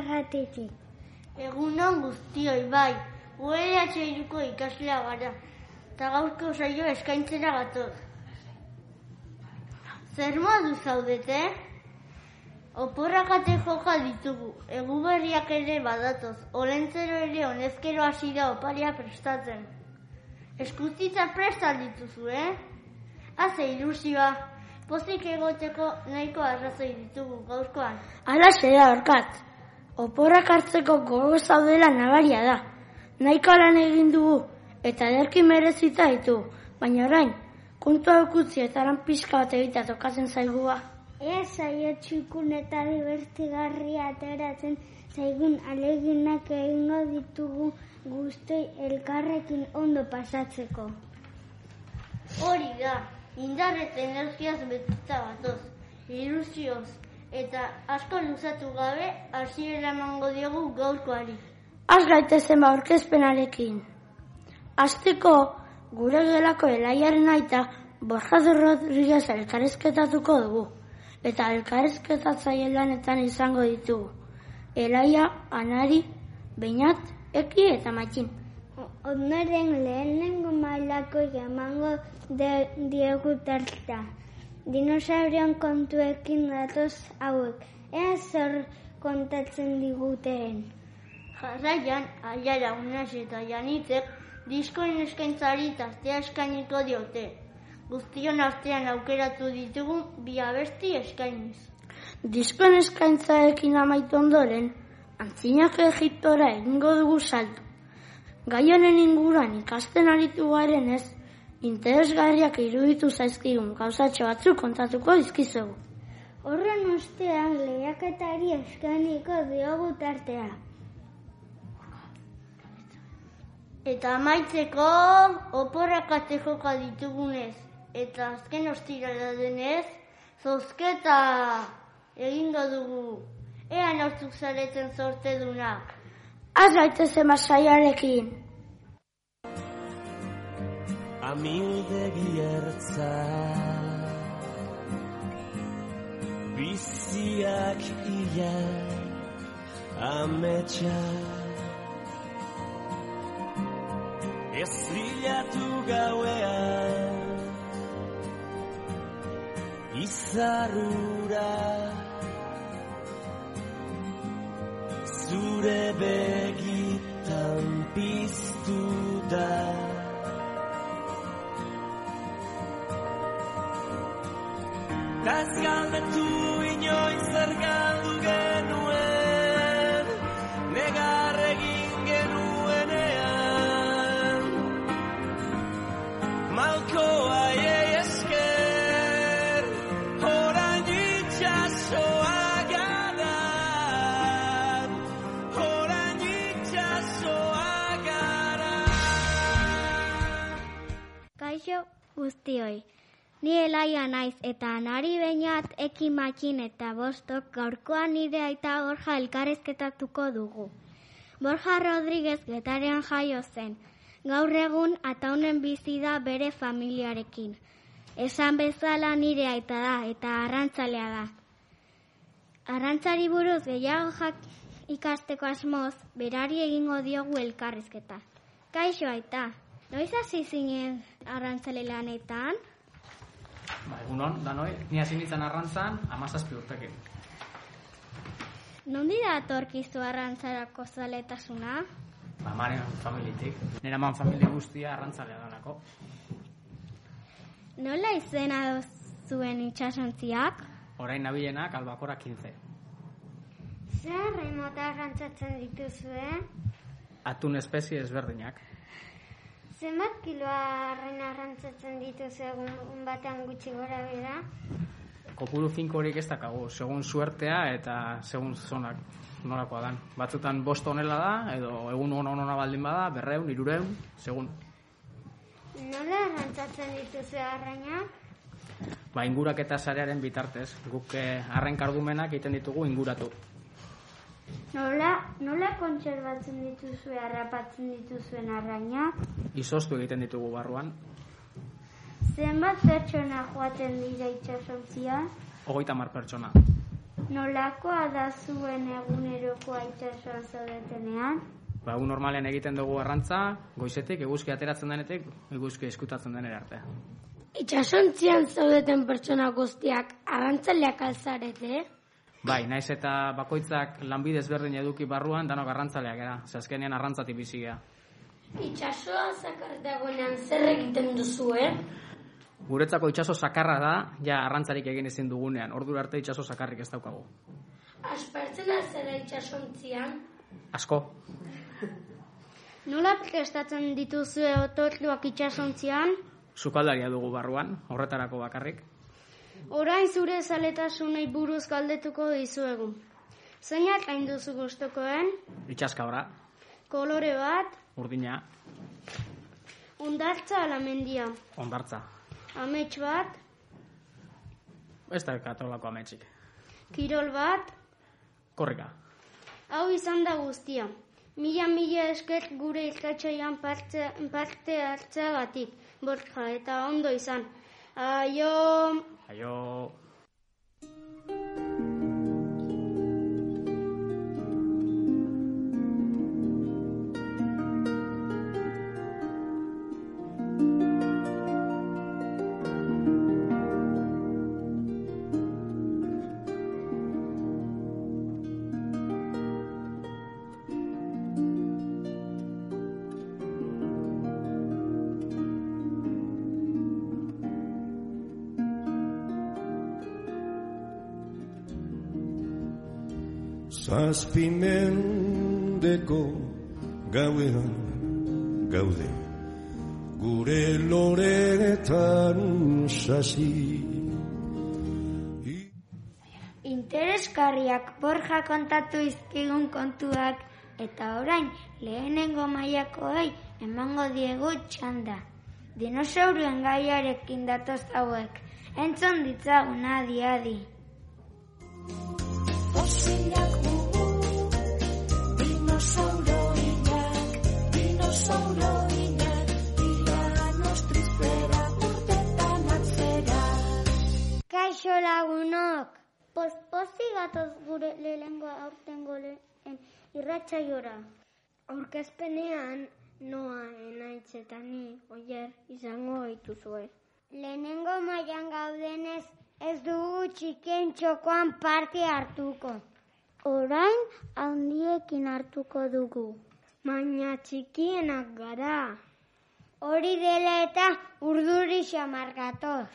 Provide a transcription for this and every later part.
erratetik. Egunon guztioi, bai, ULH iruko ikaslea gara, eta gaurko saio eskaintzera gatoz. Zer modu zaudete? Oporrak ate joka ditugu, egu berriak ere badatoz, olentzero ere honezkero hasi da oparia prestatzen. Eskuzitza presta dituzu, eh? Haze ilusioa, pozik egoteko nahiko arrazoi ditugu gaurkoan. Hala da orkat. Oporrak hartzeko gogo zaudela nabaria da. Nahiko lan egin dugu eta ederki merezita ditu, baina orain, kontua ukutzi eta lan pixka bat egitea tokatzen zaigua. Ea saio txukun eta divertigarria ateratzen zaigun aleginak egingo ditugu guztoi elkarrekin ondo pasatzeko. Hori da, indar eta energiaz betita batoz, ilusioz, eta asko luzatu gabe hasiera emango diogu gaurkoari. Az gaitezen ba aurkezpenarekin. Azteko gure gelako elaiaren aita Borja de Rodríguez elkarrezketatuko dugu. Eta elkarrezketatzaile lanetan izango ditugu. Elaia, Anari, Beinat, Eki eta Matxin. Ondoren lehenengo mailako jamango de, diegu tarta. Dinosaurion kontuekin datoz hauek. Ea zer kontatzen diguteen. Jarraian, aiara unas eta janitzek diskoen eskaintzari tastea eskainiko diote. Guztion artean aukeratu ditugu bi abesti eskainiz. Diskoen eskaintzaekin amaitu ondoren, antzinak Egiptora egingo dugu salto. Gai honen inguruan ikasten aritu garen ez, interesgarriak iruditu zaizkigun gauzatxo batzuk kontatuko dizkizugu. Horren ostean lehiaketari eskainiko diogu tartea. Eta amaitzeko oporrak ate joka ditugunez, eta azken ostirala denez, zozketa egingo dugu. Ea nortzuk zaretzen zorte duna. Az gaitezen. Amildegi ertza Biziak ia Ametsa Ez bilatu gauean Izarrura. Zure begitan piztu da Taz galdetu inoiz zer galdu genuen Negar egin genuenean. Malko aiei esker Horain itxasoa gara. Horain itxasoa gara. Kaixo guztioi. Ni elaia naiz eta nari bainat eki matxin eta bostok gaurkoan nire aita Borja elkarrezketatuko dugu. Borja Rodríguez getarean jaio zen. Gaur egun ataunen bizi da bere familiarekin. Esan bezala nire aita da eta arrantzalea da. Arrantzari buruz gehiago jak ikasteko asmoz, berari egingo diogu elkarrizketa. Kaixo aita, noiz hasi zinen arrantzale lanetan? Ba, egunon, danoi, ni hasi nintzen arrantzan, amazazpi urtekin. Nondi da atorkizu arrantzarako zaletasuna? Ba, maren familitik. Nera man familia guztia arrantzalea dalako. Nola izena zuen itxasontziak? Orain nabilenak albakora 15. Zer remota arrantzatzen dituzue? Atun espezie ezberdinak. Zenbat kiloa arren arrantzatzen dituzu egun batean gutxi gora bera? Kopuru finkorik ez dakagu, segun suertea eta segun zonak nolakoa dan. Batzutan bost honela da, edo egun hon hona baldin bada, berreun, irureun, segun. Nola arrantzatzen dituzue arrainak? Ba, ingurak eta sarearen bitartez. Guk eh, arren kargumenak egiten ditugu inguratu. Nola, nola kontserbatzen dituzue harrapatzen dituzuen arrainak? Izoztu egiten ditugu barruan. Zenbat pertsona joaten dira itxasontzia? Hogeita mar pertsona. Nolakoa da zuen egunerokoa itsasoan zaudetenean? Ba, egun normalean egiten dugu arrantza, goizetik, eguzki ateratzen denetik, eguzki eskutatzen denera arte. Itxasontzian zaudeten pertsona guztiak arrantzaleak alzarete? Bai, naiz eta bakoitzak lanbidez berdin eduki barruan, danok arrantzaleak gara. Ze azkenean arrantzatik bizi gara. Itxasoa zakar dagoenean zer egiten duzue? Guretzako itsaso sakarra da, ja arrantzarik egin ezin dugunean. Ordura arte itsaso sakarrik ez daukagu. Aspertzen zera itxasontzian? Asko. Nola prestatzen dituzue otorduak itsasontzian? Sukaldaria dugu barruan, horretarako bakarrik. Orain zure zaletasunei buruz galdetuko dizuegu. Zeinak hain duzu gustokoen? Itxaska ora, Kolore bat, urdina, ondartza ala mendia. ondartza. Amets bat, Ez da katolako ametxik. kirol bat, Korrika. hau izan da guztia. Mila mila esker gure irratxaian parte, parte hartzeagatik, borja, eta ondo izan. Aio... 还有 Aio... Zazpimendeko gauean gaude Gure loretan sasi Interesgarriak borja kontatu izkigun kontuak eta orain lehenengo mailakoei emango diegu txanda. Dinosauruen gaiarekin datoz hauek. Entzun ditzagun adi adi. Fosilak Kaixo lagunok! Pospozi gatoz gure lehengo aurtengo lehen irratxaiora. Aurkezpenean noa enaitz eta ni oier izango gaituzue. Lehenengo mailan gaudenez ez dugu txikien txokoan parte hartuko. Orain handiekin hartuko dugu. Baina txikienak gara. Hori dela eta urduri xamar gatoz.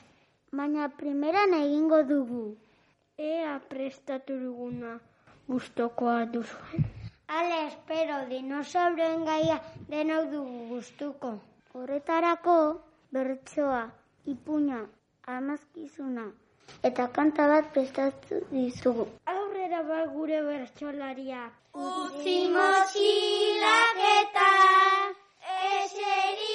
Baina primeran egingo dugu. Ea prestatu duguna gustokoa duzuen. Ale, espero, dinosauroen gaia denok dugu gustuko. Horretarako bertsoa, ipuña, amazkizuna eta kanta bat prestatu dizugu. Aurrera ba gure bertsolaria. Utzi motxilak eta eseri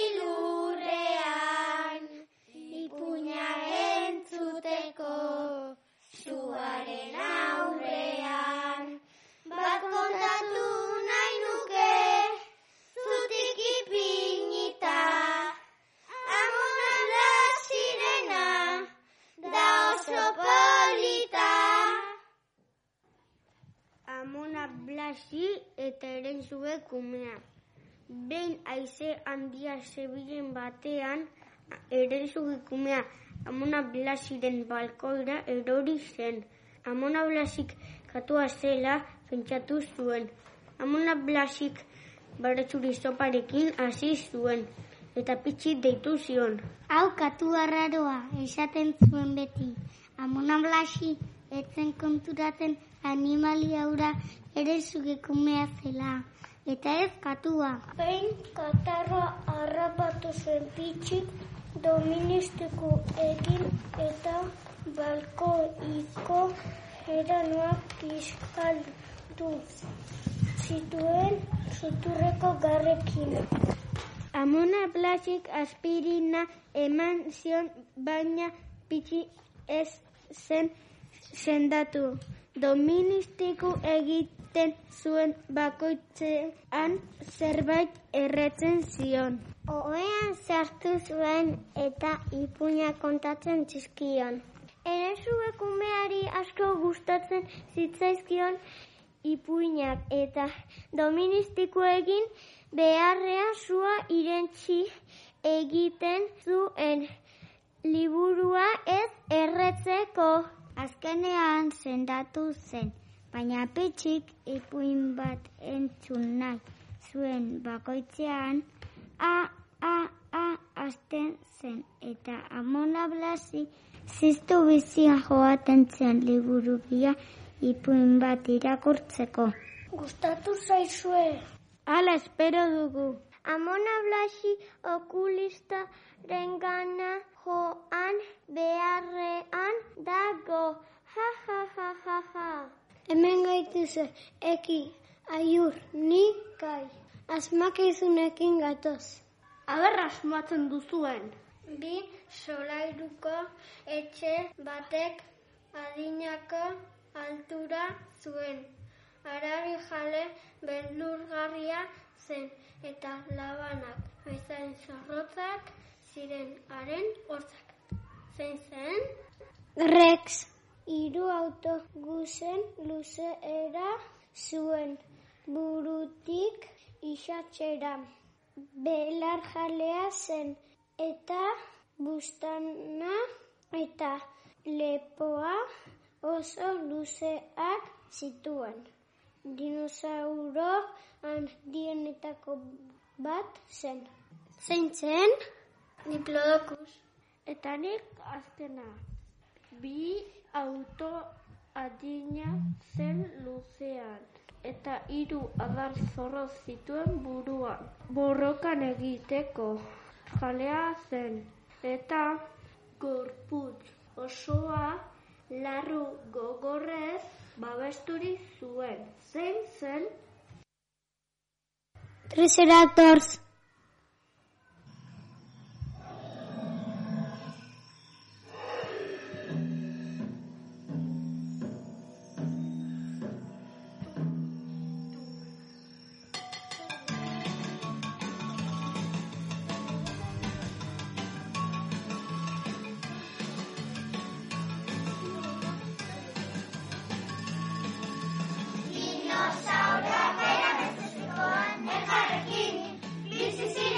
Blasi eta Erenzue kumea. Behin aize handia zebilen batean, Erenzue kumea Amona Blasiren balkoira erori zen. Amona Blasik katua zela pentsatu zuen. Amona Blasik baretzuri soparekin hasi zuen eta pitxi deitu zion. Hau katu arraroa, esaten zuen beti. Amona Blasi etzen konturatzen animalia hura ere zugekumea zela. Eta ez katua. Behin katarra harrapatu zuen pitxik doministiku egin eta balkoiko eranoak kiskaldu zituen suturreko garrekin. Amona Blasik aspirina eman zion baina pitxi ez zen sendatu. Doministiku egiten zuen bakoitzean zerbait erretzen zion. Oean sartu zuen eta ipuña kontatzen txizkion. Erezuek umeari asko gustatzen zitzaizkion ipuinak eta doministikoekin beharrean sua irentzi egiten zuen liburua ez erretzeko. Azkenean sendatu zen, baina pitxik ipuin bat entzun nahi zuen bakoitzean a, a, a, azten zen eta amona blasi ziztu bizia joaten zen liburugia ipuin bat irakurtzeko. Gustatu zaizue. Hala espero dugu. Amona Blasi okulistaren gana joan beharrean dago. Ja, ja, ja, ja, ja. Hemen gaituze, eki, aiur, ni, kai. Asmakizunekin gatoz. Aber asmatzen duzuen. Bi solairuko etxe batek adinako altura zuen. Arabi jale beldurgarria zen eta labanak bezain zorrotzak ziren haren hortzak. Zein zen? Rex. Hiru autobusen luzeera zuen burutik isatzera. Belar jalea zen eta bustana eta lepoa oso luzeak zituen. Dinosauro handienetako bat zen. Zein zen? Diplodocus. Eta nik azkena. Bi auto adina zen luzean eta hiru adar zorro zituen buruan. Borrokan egiteko jalea zen eta gorputz osoa larru gogorrez babesturi zuen. Zein zen? Triceratops. Mississippi.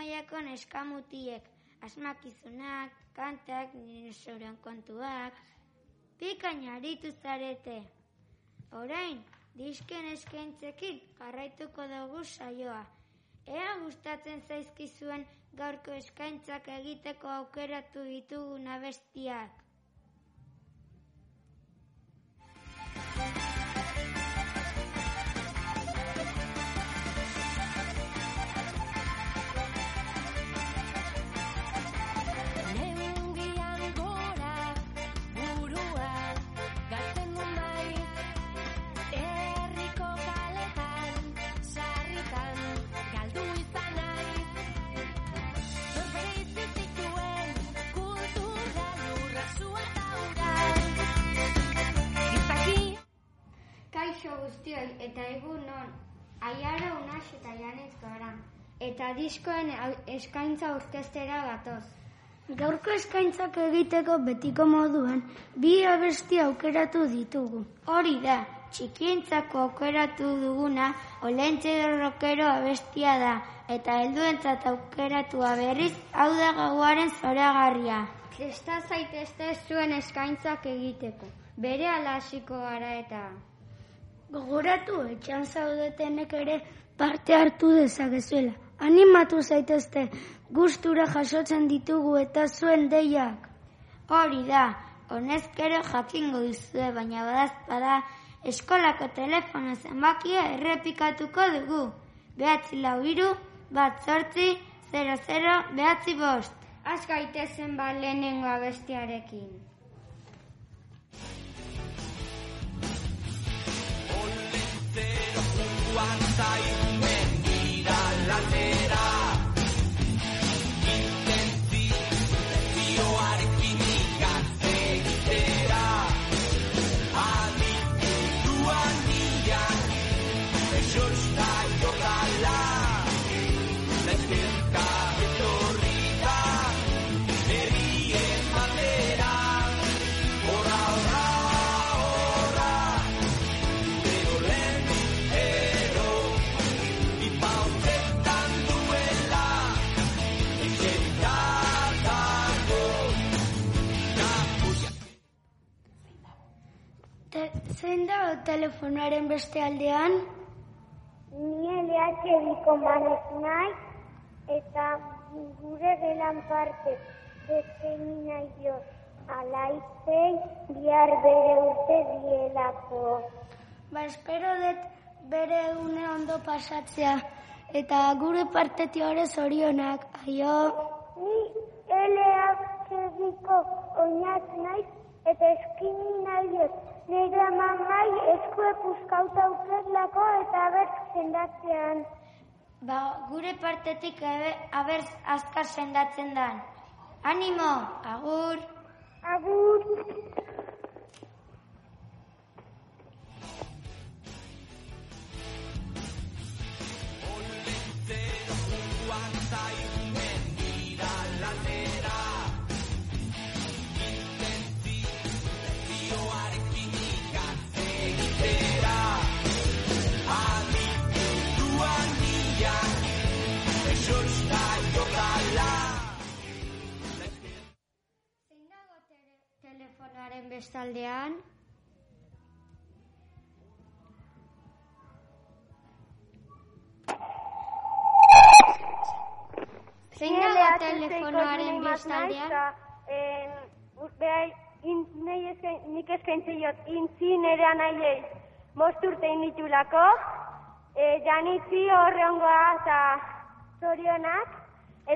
Mailako neskamutiek, asmakizunak, kantak, dinosaurien kontuak, pikain aritu zarete. Orain, disken eskaintzekin jarraituko dugu saioa. Ea gustatzen zaizkizuen gaurko eskaintzak egiteko aukeratu ditugun abestiak. Kaixo guztioi eta egun non, aiara unas eta janez gara. Eta diskoen eskaintza orkestera gatoz. Gaurko eskaintzak egiteko betiko moduan, bi abesti aukeratu ditugu. Hori da, txikientzako aukeratu duguna, olentxero rokero abestia da, eta helduentzat aukeratua berriz, hau da gauaren zoragarria. Presta zaitezte zuen eskaintzak egiteko. Bere hasiko gara eta... Gogoratu etxan zaudetenek ere parte hartu dezakezuela. Animatu zaitezte, gustura jasotzen ditugu eta zuen deiak. Hori da, honezkero jakingo dizue, baina badazpada eskolako telefono zenbakia errepikatuko dugu. Behatzi lau hiru, bat sortzi, 00, behatzi bost. Az gaitezen ba lehenengo abestiarekin. está. Zein da telefonoaren beste aldean? Ni LH biko manez nahi, eta gure gelan parte besteini nahi jo. Alaizei bihar bere urte dielako. Ba, espero dut bere egune ondo pasatzea. Eta gure partetik ere zorionak, aio. Ni LH biko oinaz naiz, eta eskini nahi Nire mamai eskue puskauta uketlako eta abertz zendatzean. Ba, gure partetik abe, abertz azkar sendatzen dan. Animo, agur. Agur. Bestaldean? Zein dago telefonoaren bestaldean? Nik eskaintzen jot, intzi nire anaiei most urte initulako, e, janitzi horreongoa eta zorionak,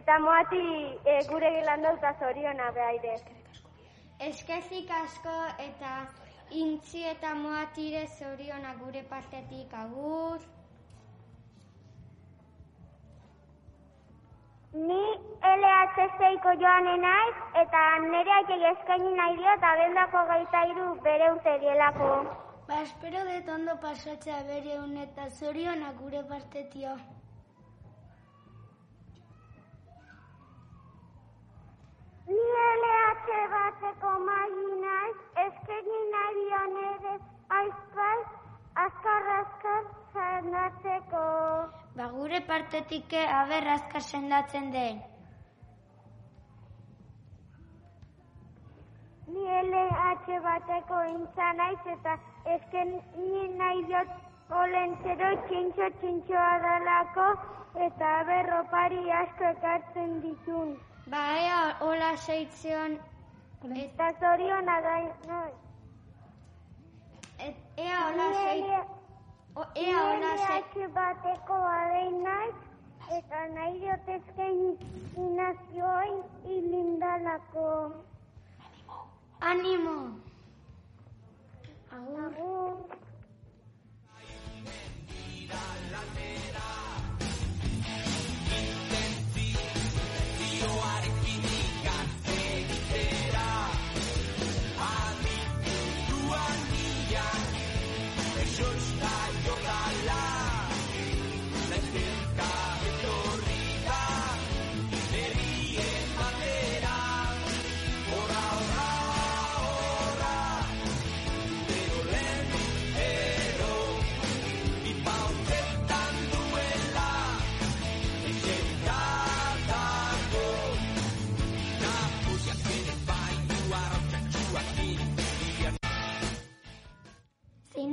eta moati e, gure gelan dauta zoriona behaire. Eskezik asko eta intzi eta moatire zoriona gure partetik agur. Ni LH bat festeiko joanen naiz, eta nire aitek eskaini nahi diot abendako gaita iru bere dielako. Ba, espero dut ondo pasatzea bere eta zorionak gure partetio. Ni LH bateko magi naiz, eskaini nahi dion ere aizpai, azkar azkar zanatzeko. Ba, gure partetik aber azkar sendatzen den. Ni LH bateko intza naiz eta esken ni nahi diot olentzero txintxo txintxoa dalako eta berropari asko ekartzen ditun. Ba, ea, hola seitzion, Eta zoriona gai noi. et, ea, hola seit... O, ea, hola seit... LH bateko adein naiz eta nahi diot eskaini inazioi hilindalako. Animo! Agur. Agur.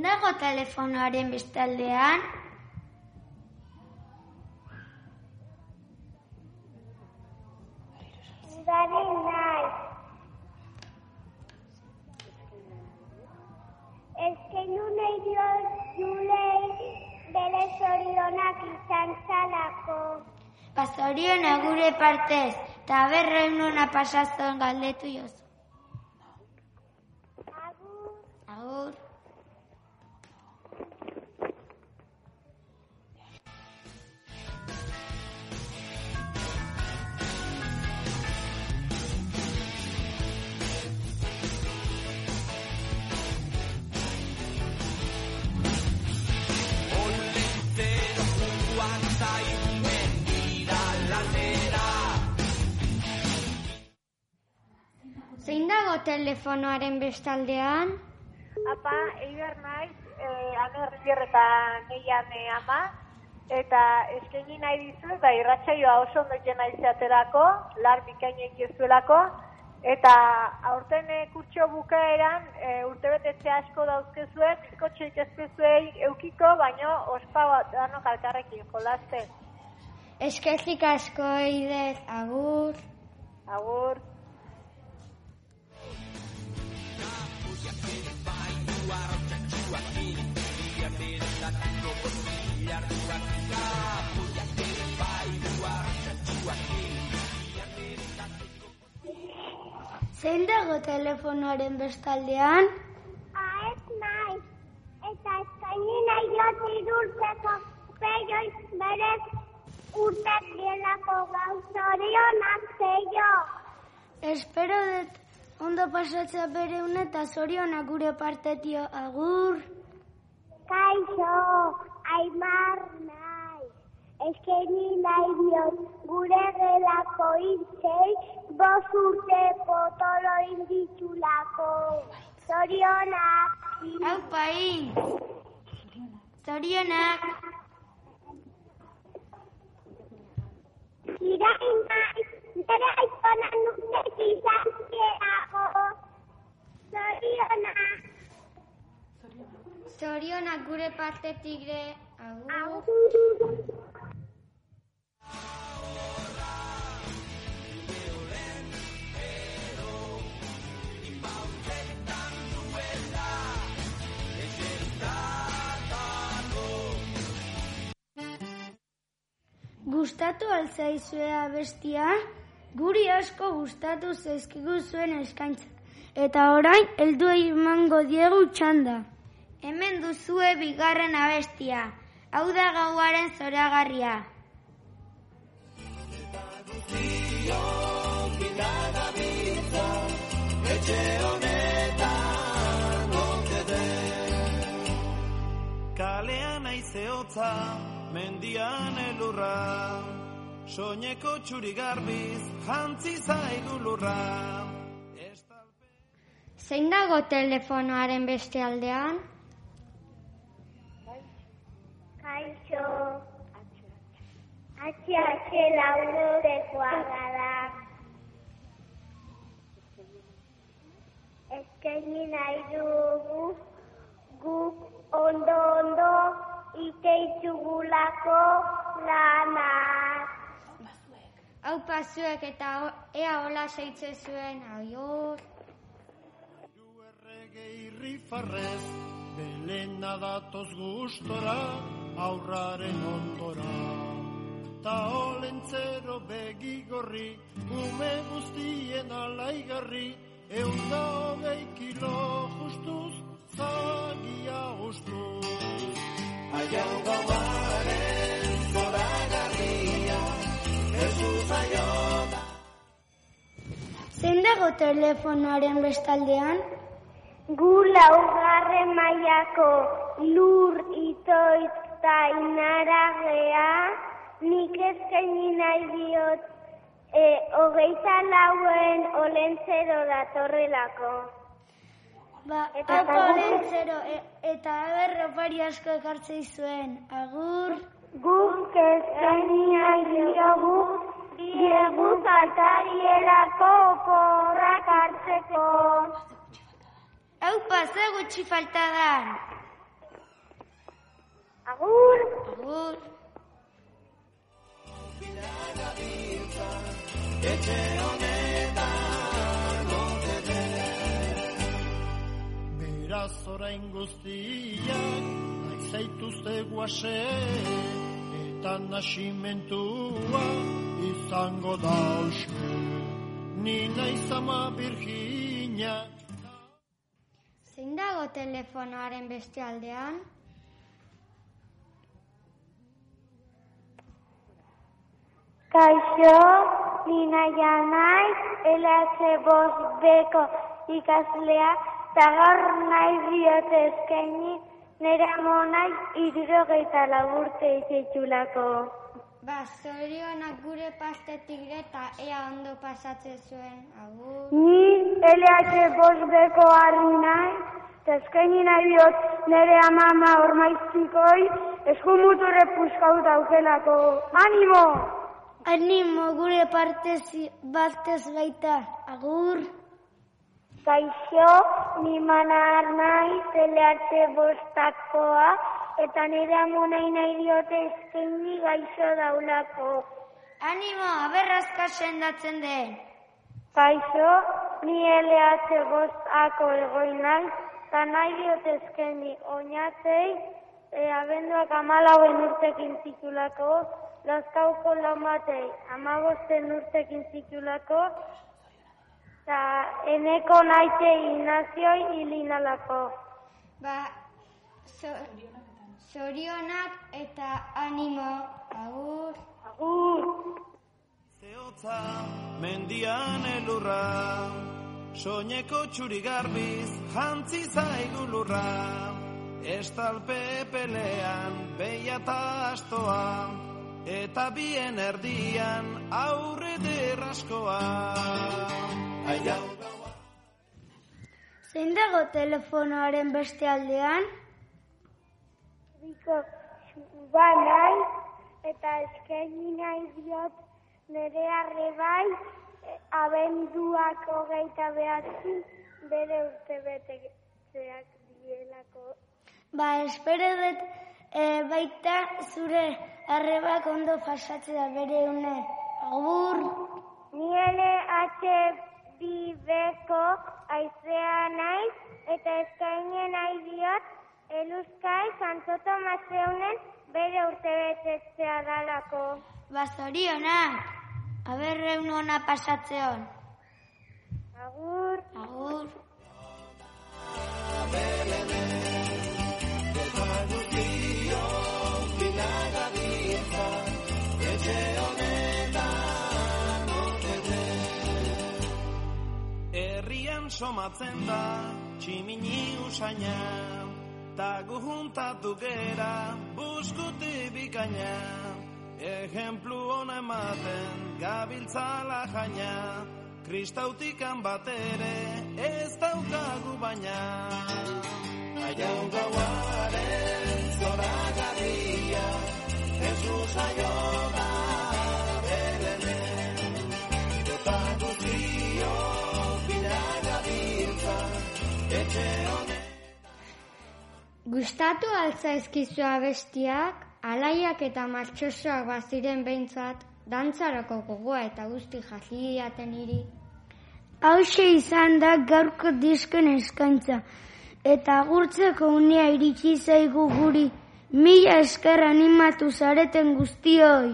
Dago telefonoaren bestaldean? Gari naiz. Eskainu nahi diot julei bere zorionak izan zalako. Ba, zoriona gure partez, eta berreun nona pasazuen galdetu jozu. Dago telefonoaren bestaldean? Apa, eibar naiz, eh, amer bier eta neian eh, ama, eta eskaini nahi dizu, eta irratsaioa oso ondo egiten nahi zaterako, lar bikainek jezuelako, eta aurten eh, kurtso bukaeran eh, urtebetetze asko dauzkezuek, bizkotxe ikazkezuei eukiko, baino ospa bat danok alkarrekin jolasten. Eskerrik asko idez, agur. Agur. Zein dago telefonoaren bestaldean? Aez naiz, eta eskaini nahi diot irurtzeko peioi berez urtek dielako gau zorionak zeio. Espero dut ondo pasatzea bere une eta zorionak gure partetio agur. Kaixo, aimar nahi. Eskaini nahi diot gure gelako intzei, bos urte potolo inditulako. Zorionak. Hau pai! Zorionak! Irain nahi, bere aizona nukez izan zielako. Zorionak. Zorionak gure partetik ere agur. Agur. Gustatu altzaizue abestia? Guri asko gustatu zaizkigu zuen eskaintza. Eta orain, heldu emango diegu txanda. Hemen duzue bigarren abestia. Hau da gauaren zoragarria. Kalean aizeotza, mendian elurra. Kalean aizeotza, mendian elurra soineko txuri garbiz, jantzi zaigu lurra. Zein dago telefonoaren beste aldean? Kaixo. HH laurorekoa gara. Eskaini nahi dugu guk ondo ondo iteitugulako lanak. Hau pasuek eta ea hola zeitze zuen, aior. Irrifarrez, belena datoz gustora, aurraren ondora. Ta olentzero begigorri, ume guztien alaigarri, eunda hogei kilo justuz, zagia gustuz. Aiau gauaren Zein dago telefonoaren bestaldean? Gu laugarren mailako lur itoitz eta inaragea, nik eskaini nahi diot e, hogeita lauen olentzero datorrelako. Ba, Eta olentzero, e, eta aber opari asko ekartzei zuen. Agur. Guk eskaini nahi diogu diegu zaltarielako oporrak hartzeko. Hau pasa gutxi falta dan. Agur! Agur. Etxe honetan. Beraz orain guztiak, nahi zaituzte guase, eta nasimentua izango da oske. Ni naiz ama Virginia, Zein dago telefonoaren beste aldean? Kaixo, ni naia naiz, LH bost beko ikaslea, eta gaur nahi diote nire amonai irurogeita laburte itxetxulako. Ba, zorionak gure pastetik eta ea ondo pasatzen zuen. Agur. Ni LH bost beko harri nahi, eta eskaini nahi diot nire amama ormaiztikoi eskumuture puskau daukelako. Animo! Animo gure partez batez baita. Agur. Kaixo, ni manar nahi, telearte bostakoa, eta nire amonai nahi diote eskaini gaixo daulako. Animo, aberrazka sendatzen den. Kaixo, ni LH bostako egoin nahi, eta nahi diote eskaini oinatzei, e, abenduak amalauen urtekin zitulako, Lazkauko lamatei, amabosten urtekin zitulako, eta eneko naite inazioi hilinalako. Ba, zo- zorionak eta animo. Agur. Agur! Zeotza, mendian elurra, soineko txuri garbiz, jantzi zaigu lurra. Estalpe pelean, beia eta astoa, eta bien erdian, aurre derraskoa. Zein dago telefonoaren beste aldean? Biko ba nahi, eta eskaini nahi diot nire arrebai, e, abenduak hogeita behatzi, bere urte betetzeak dielako. Ba, espero dut e, baita zure arrebak ondo pasatzea bere une. Agur. Ni LH bibeko aizea naiz, eta eskaini nahi diot, eluzkai Santo Tomaseunen bere urte betetzea dalako. Ba, zorionak. Aberreun ona pasatzeon. Agur! Agur. Herrian somatzen da tximini usaina Ta gu juntatu gera buskuti bikaina. Ejemplu hona ematen gabiltzala jaina Kristautikan batere ez daukagu baina. Aiau gauaren zora garria Jesus aio Gustatu altzaizkizu abestiak, alaiak eta martxosoak baziren behintzat, dantzarako gogoa eta guzti jaziliaten hiri. Hauxe izan da gaurko disken eskaintza, eta agurtzeko unea iritsi zaigu guri, mila esker animatu zareten guztioi.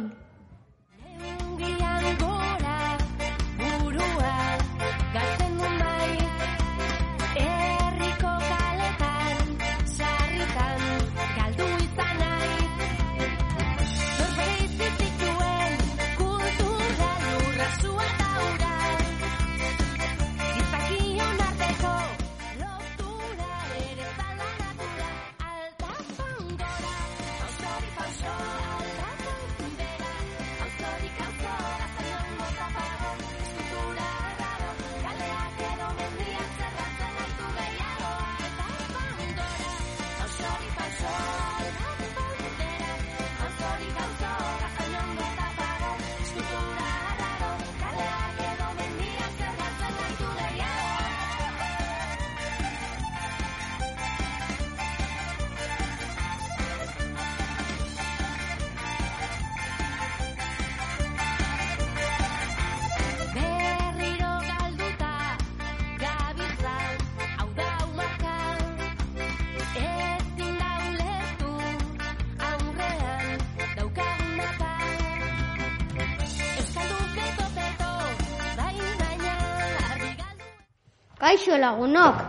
Kaixo lagunok,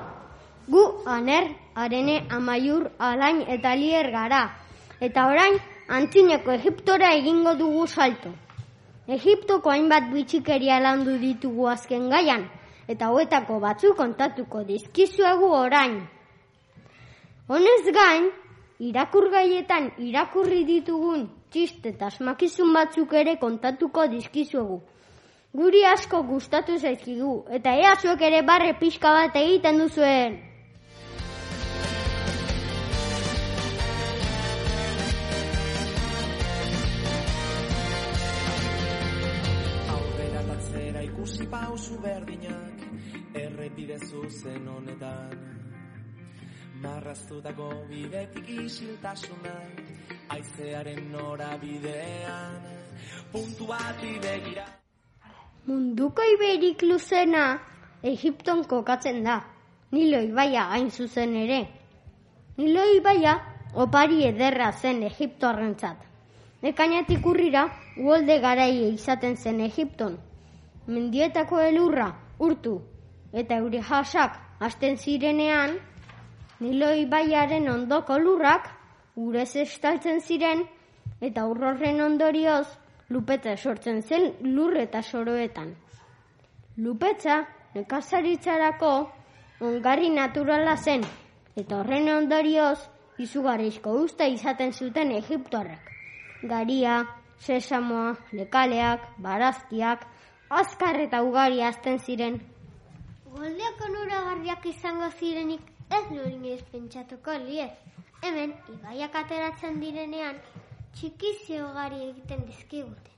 gu aner, arene, amaiur, alain eta lier gara. Eta orain, antzineko Egiptora egingo dugu salto. Egiptoko hainbat bitxikeria landu ditugu azken gaian, eta hoetako batzuk kontatuko dizkizuegu orain. Honez gain, irakurgaietan irakurri ditugun txiste eta asmakizun batzuk ere kontatuko dizkizuegu. Guri asko gustatu zaizkigu, eta ea zuek ere barre pixka bat egiten duzuen. Aurrera eta atzera ikusi pausu berdinak Errepide zuzen honetan Marraztutako bidetik isiltasuna Aizearen norabidean Puntu bati begira Munduko iberik luzena Egipton kokatzen da. Nilo ibaia hain zuzen ere. Nilo ibaia opari ederra zen Egiptoarrentzat. Ekainetik urrira, uolde garaie izaten zen Egipton. Mendietako elurra urtu eta euri jasak hasten zirenean, Nilo ibaiaren ondoko lurrak urez estaltzen ziren eta urrorren ondorioz lupetza sortzen zen lur eta soroetan. Lupetza nekazaritzarako ongarri naturala zen eta horren ondorioz izugarrizko usta izaten zuten Egiptoarrak. Garia, sesamoa, lekaleak, barazkiak, azkar eta ugari azten ziren. Goldeak onuragarriak izango zirenik ez ez pentsatuko liez. Hemen, ibaiak ateratzen direnean, txikizio ugari egiten dizkigute.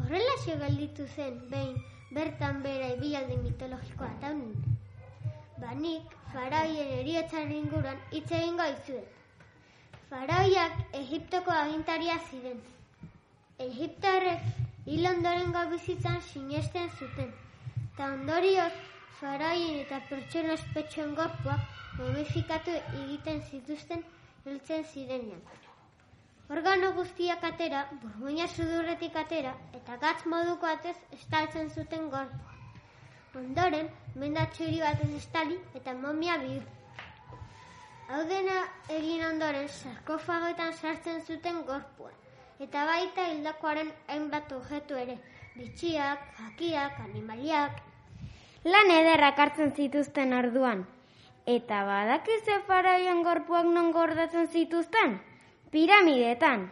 Horrela gelditu zen, behin, bertan bera ibialde mitologikoa taunin. Banik, faraoien eriotzaren inguruan hitz egingo izuet. Faraoiak Egiptoko agintaria ziren. Egiptarrek hil ondorengo bizitzan sinesten zuten. Eta ondorioz, faraoien eta pertsona ospetsuen gorpuak momifikatu egiten zituzten heltzen zirenean. Organo guztiak atera, burmuina sudurretik atera, eta gatz moduko atez estaltzen zuten gorpua. Ondoren, mendatxuri baten estali eta momia bihur. Hau dena egin ondoren sarkofagoetan sartzen zuten gorpua. Eta baita hildakoaren hainbat objektu ere, bitxiak, jakiak, animaliak. Lan ederrak hartzen zituzten orduan. Eta badakize faraoien gorpuak non gordatzen zituzten? Piramidetan.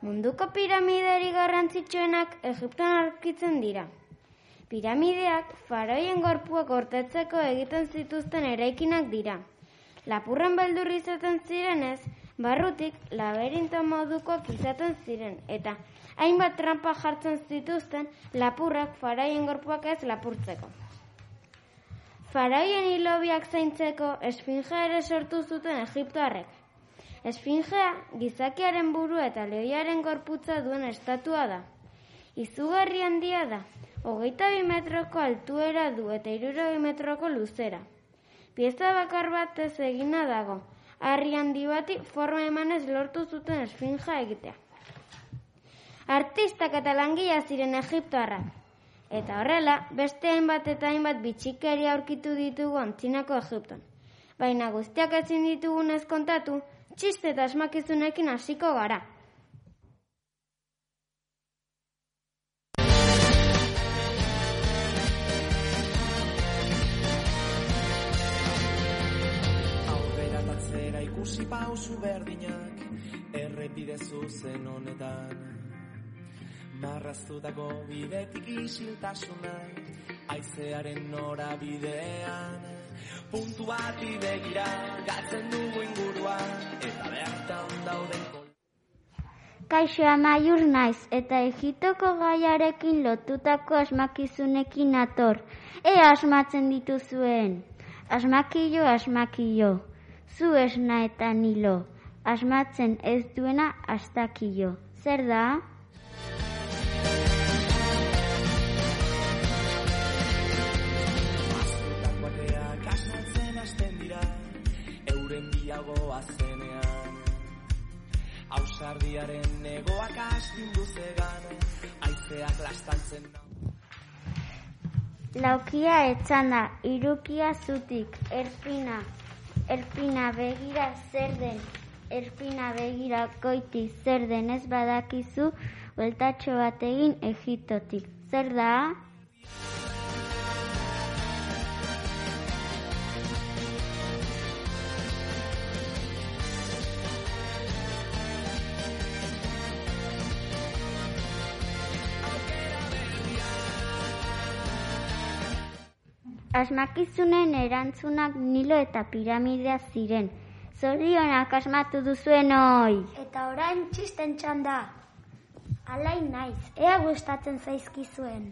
Munduko piramideri garrantzitsuenak Egipton aurkitzen dira. Piramideak faraoien gorpuak gortetzeko egiten zituzten eraikinak dira. Lapurren beldur izaten zirenez, barrutik laberinto modukoak izaten ziren, eta hainbat trampa jartzen zituzten lapurrak faraoien gorpuak ez lapurtzeko. Faraoien hilobiak zaintzeko esfingea ere sortu zuten Egiptoarrek. Esfingea gizakiaren buru eta lehoiaren gorputza duen estatua da. Izugarri handia da, hogeita bi metroko altuera du eta irurogei metroko luzera. Pieza bakar batez egina dago, harri handi bati forma emanez lortu zuten esfinja egitea. Artistak eta ziren Egiptoarrak. Eta horrela, beste hainbat eta hainbat bitxikeri aurkitu ditugu antzinako Egipton. Baina guztiak ezin ditugunez kontatu, txiste eta asmakizunekin hasiko gara. Aurrera eta atzera ikusi pausu berdinak Errepide zuzen honetan Marraztutako bidetik isiltasuna Aizearen norabidean Puntu bati begira Gatzen dugu ingurua Eta bertan dauden Kaixo amaiur naiz eta egitoko gaiarekin lotutako asmakizunekin ator. E asmatzen dituzuen. Asmakillo, asmakillo. Zu esna eta nilo. Asmatzen ez duena astakillo. Zer da? Ausardiaren negoak astindu zegan Aizeak lastaltzen nau Laukia etxanda, irukia zutik, erpina, erpina begira zer den, erpina begira goiti zer den ez badakizu, bueltatxo bat egin egitotik. Zer da? Asmakizunen erantzunak Nilo eta piramidea ziren. Zorionak asmatu duzuen hoi. Eta orain txisten txanda. Alain naiz, ea gustatzen zaizkizuen.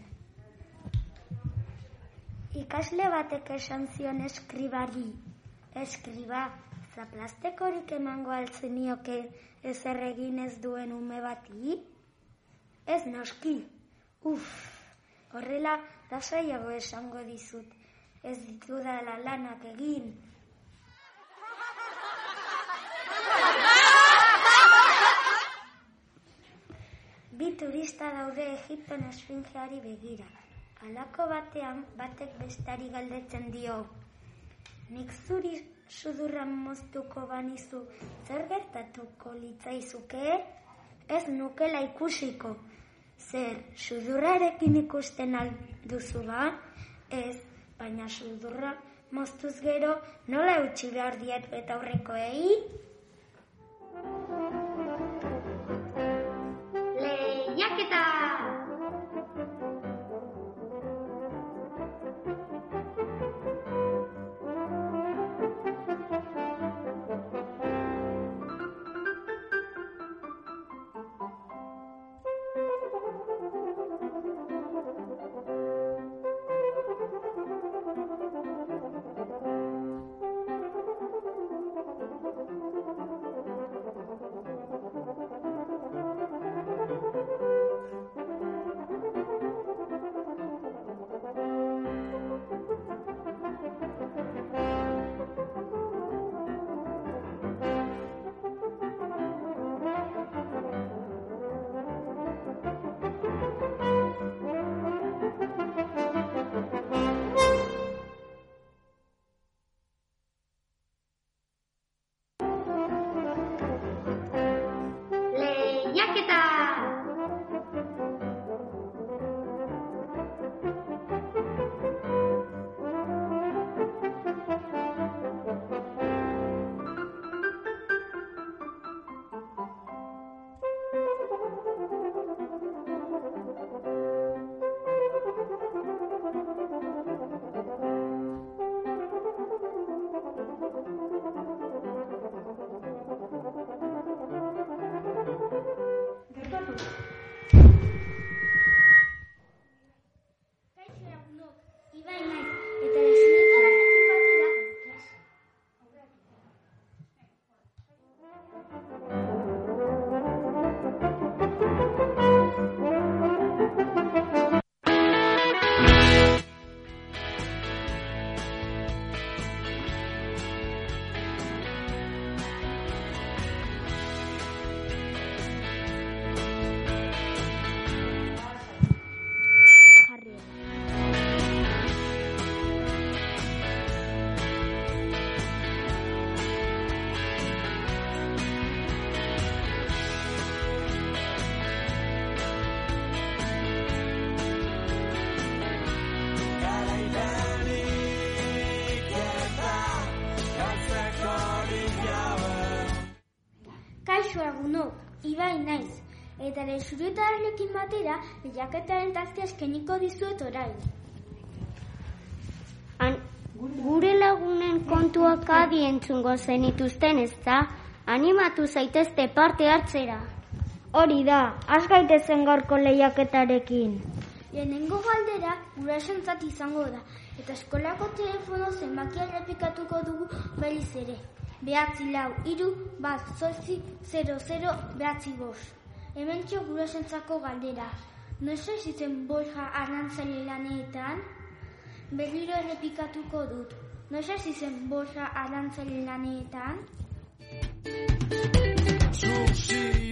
Ikasle batek esan zion eskribari. Eskriba, zaplastekorik emango altzenioke ezer egin ez duen ume bati? Ez noski. Uf, horrela lasaiago esango dizut. Ez ditudala lanak egin. Bi turista daude Egipton esfingeari begira. Halako batean batek bestari galdetzen dio. Nik zuri sudurra moztuko banizu zer gertatuko litzaizuke? Ez nukela ikusiko. Zer, sudurrarekin ikusten alduzu ba? Ez, baina sudurra moztuz gero nola utzi behar diet eta Eta lesuretarekin batera, lehiaketaren tazte eskeniko dizuet orain. An, gure lagunen kontuak adi entzungo zenituzten ez da, animatu zaitezte parte hartzera. Hori da, az gaitezen gaurko lehiaketarekin. Lehenengo galdera gurasoentzat izango da, eta eskolako telefono zenbakia errepikatuko dugu beliz ere. Behatzi lau, iru, bat, zortzi, 00, behatzi bost. Hemen txo gurasoentzako galdera. Noiz hasi zen Borja arrantzale laneetan? Berriro errepikatuko dut. Noiz hasi zen Borja arrantzale laneetan? Zuziri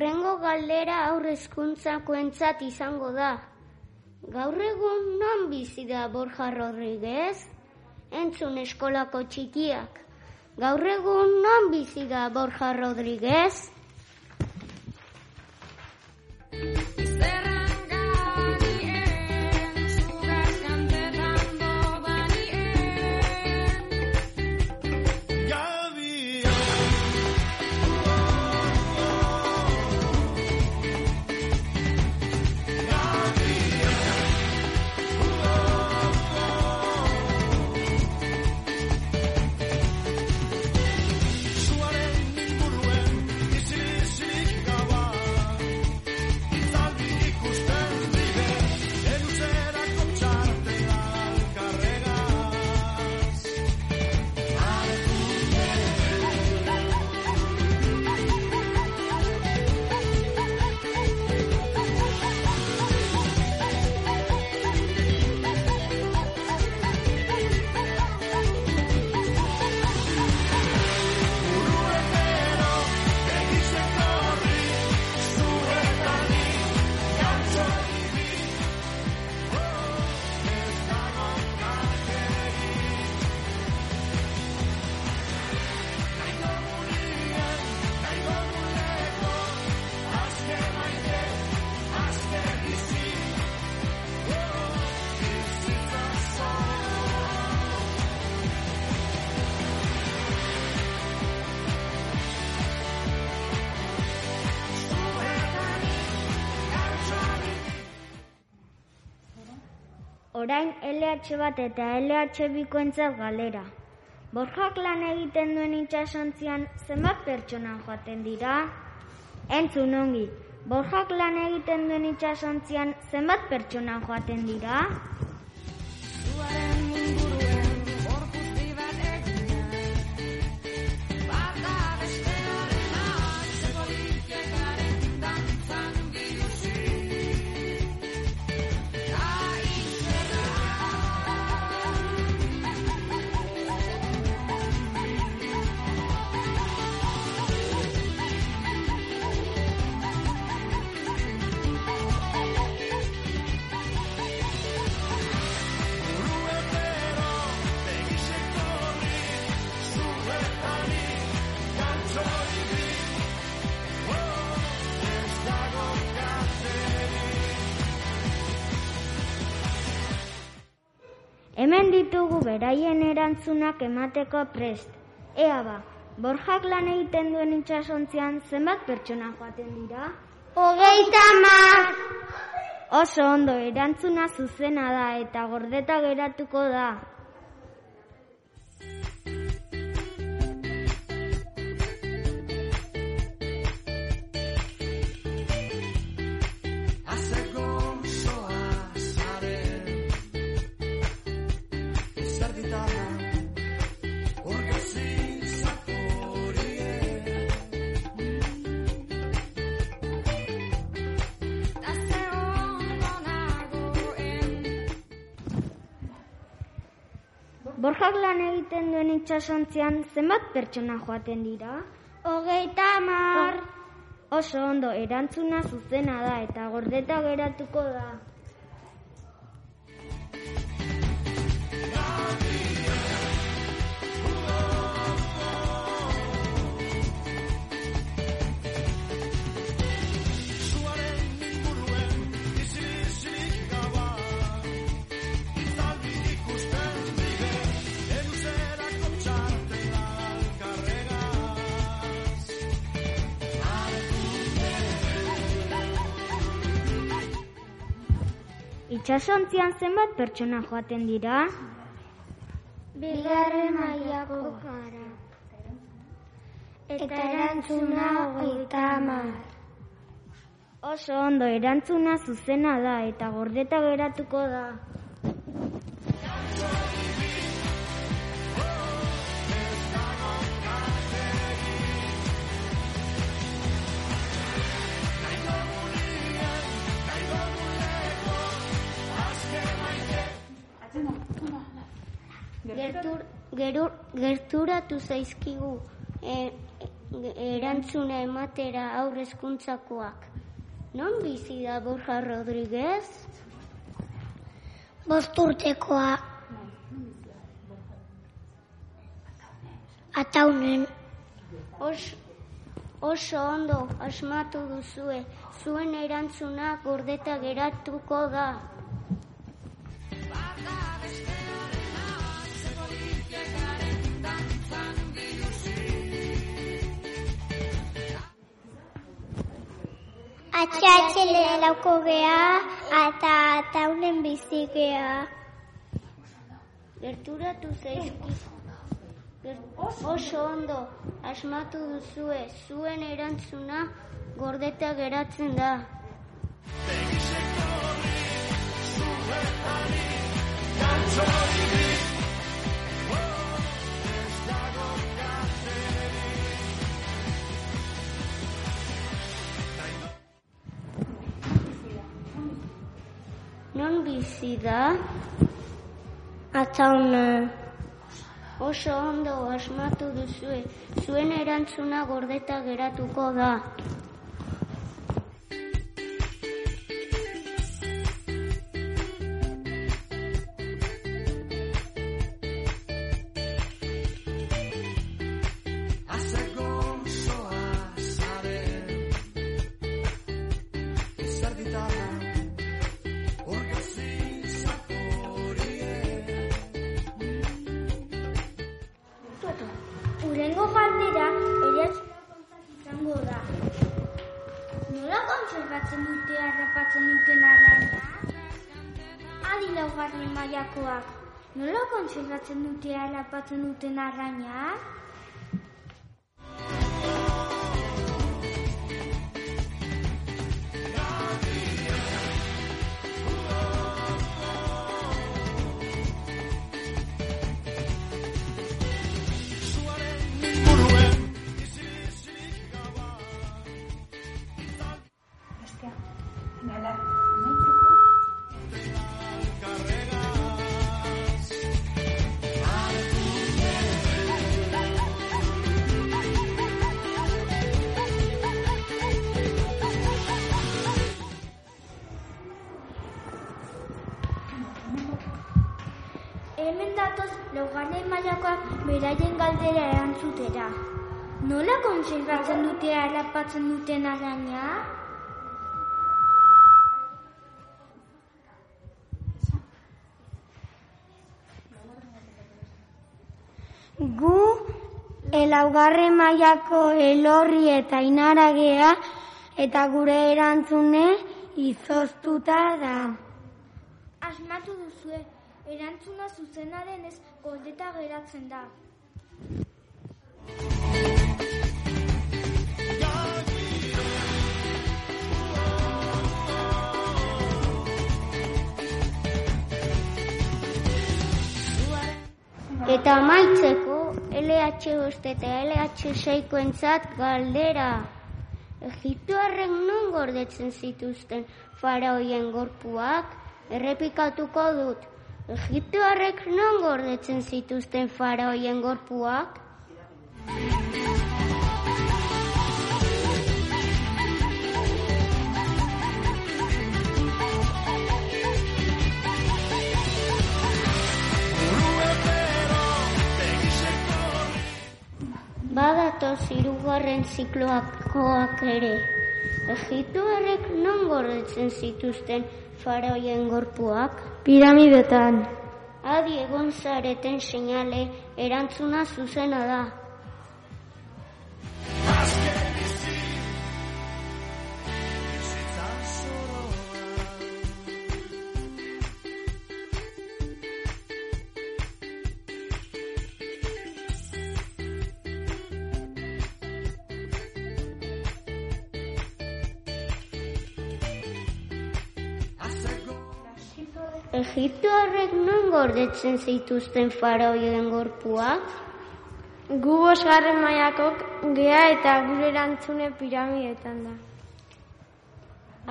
urrengo galdera aur hezkuntzakoentzat izango da. Gaur egun non bizi da Borja Rodriguez? Entzun eskolako txikiak. Gaur egun non bizi da Borja Rodriguez? Bat eta LH bikoentzat galera. Borjak lan egiten duen itxasontzian zenbat pertsonan joaten dira? Entzun ongi, Borjak lan egiten duen itxasontzian zenbat pertsonan joaten dira? Beraien erantzunak emateko prest. Ea ba, Borjak lan egiten duen itxasontzian zenbat pertsona joaten dira? Hogeita mar! Oso ondo, erantzuna zuzena da eta gordeta geratuko da. Borjak lan egiten duen itxasontzian zenbat pertsona joaten dira? Hogeita mar. Oso ondo, erantzuna zuzena da eta gordeta geratuko da. Itxasontzian zenbat pertsona joaten dira? Bigarren mailako gara. Eta erantzuna hogeita hamar. Oso ondo, erantzuna zuzena da eta gordeta geratuko da. Gertur, gerur, gerturatu zaizkigu e, e, erantzuna ematera aurrezkuntzakoak. Non bizi da Borja Rodriguez? Bost urtekoa. Ataunen. Os, oso ondo asmatu duzue, zuen erantzuna gordeta geratuko da. Atxatxele lauko gea eta taunen bizi gea. Gerturatu zaizki. Oso ondo asmatu duzue, zuen erantzuna gordeta geratzen da. Non bizi da? Ataunen. Oso ondo asmatu duzue, zuen erantzuna gordeta geratuko da. Harrapatzen duten arraina? Kontserbatzen dute harrapatzen duten arraina? Gu elaugarren mailako elorri eta inaragea eta gure erantzune izoztuta da. Asmatu duzue, erantzuna zuzena denez gordeta geratzen da. Eta amaitzeko LH bost eta LH seikoentzat galdera. Egiptoarrek non gordetzen zituzten faraoien gorpuak? Errepikatuko dut. Egiptoarrek non gordetzen zituzten faraoien gorpuak? Badatoz hirugarren zikloakoak ere. Egiptoarrek non gordetzen zituzten faraoien gorpuak? Piramidetan. Adi egon zareten seinale erantzuna zuzena da. Non gordetzen zituzten faraoien gorpuak? Gu bosgarren mailakok gea eta gure erantzune piramidetan da.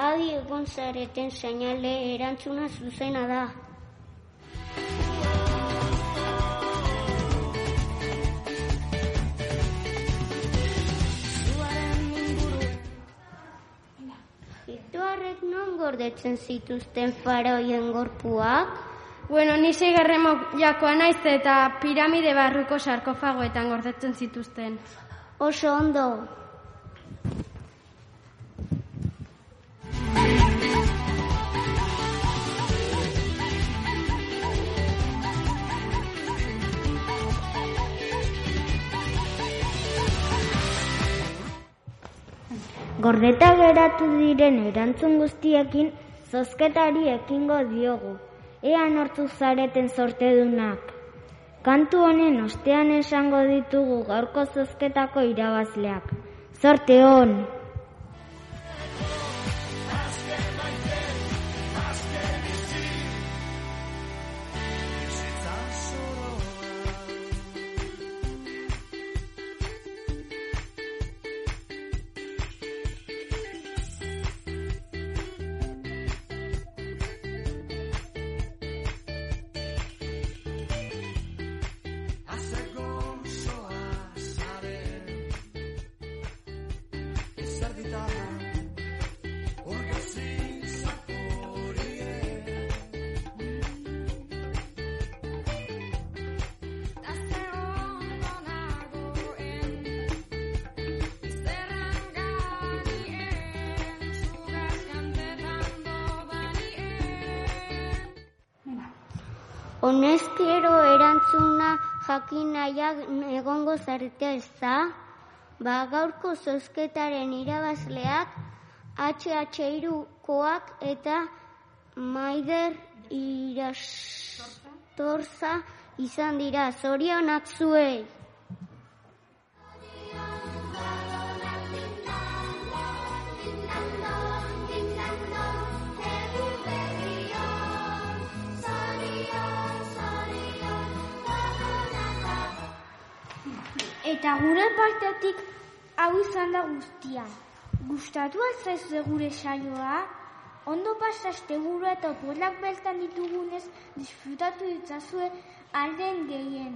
Adi egon zareten seinale erantzuna zuzena da. Egiptoarrek non gordetzen zituzten faraoien gorpuak? Bueno, ni seigarren jakoa naiz eta piramide barruko sarkofagoetan gordetzen zituzten. Oso ondo. Gordeta geratu diren erantzun guztiekin zozketari ekingo diogu. Ea nortu zareten sortedunak. Kantu honen ostean esango ditugu gaurko zozketako irabazleak. Zorte hon! Honezkero erantzuna jakin nahiak egongo zarete ez da? Ba gaurko zozketaren irabazleak HH2koak eta Maider Irastorza izan dira. Zorionak zuei! eta gure partetik hau izan da guztia. Gustatu ez zaizue gure saioa, ondo pasaste buru eta polak beltan ditugunez disfrutatu ditzazue alden gehien.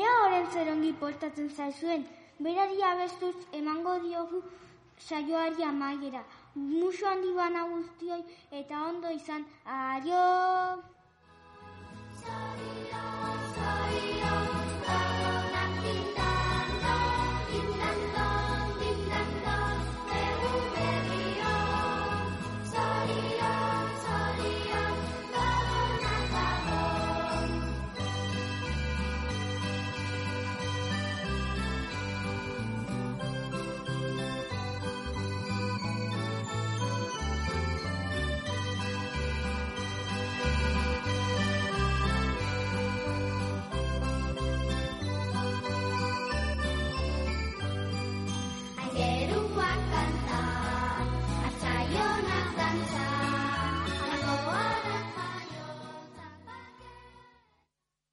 Ea horren zer ongi portatzen zaizuen, berari abestuz emango diogu saioari amaiera. Muso handi bana guztioi eta ondo izan, aio! Zaila, zaila, zaila.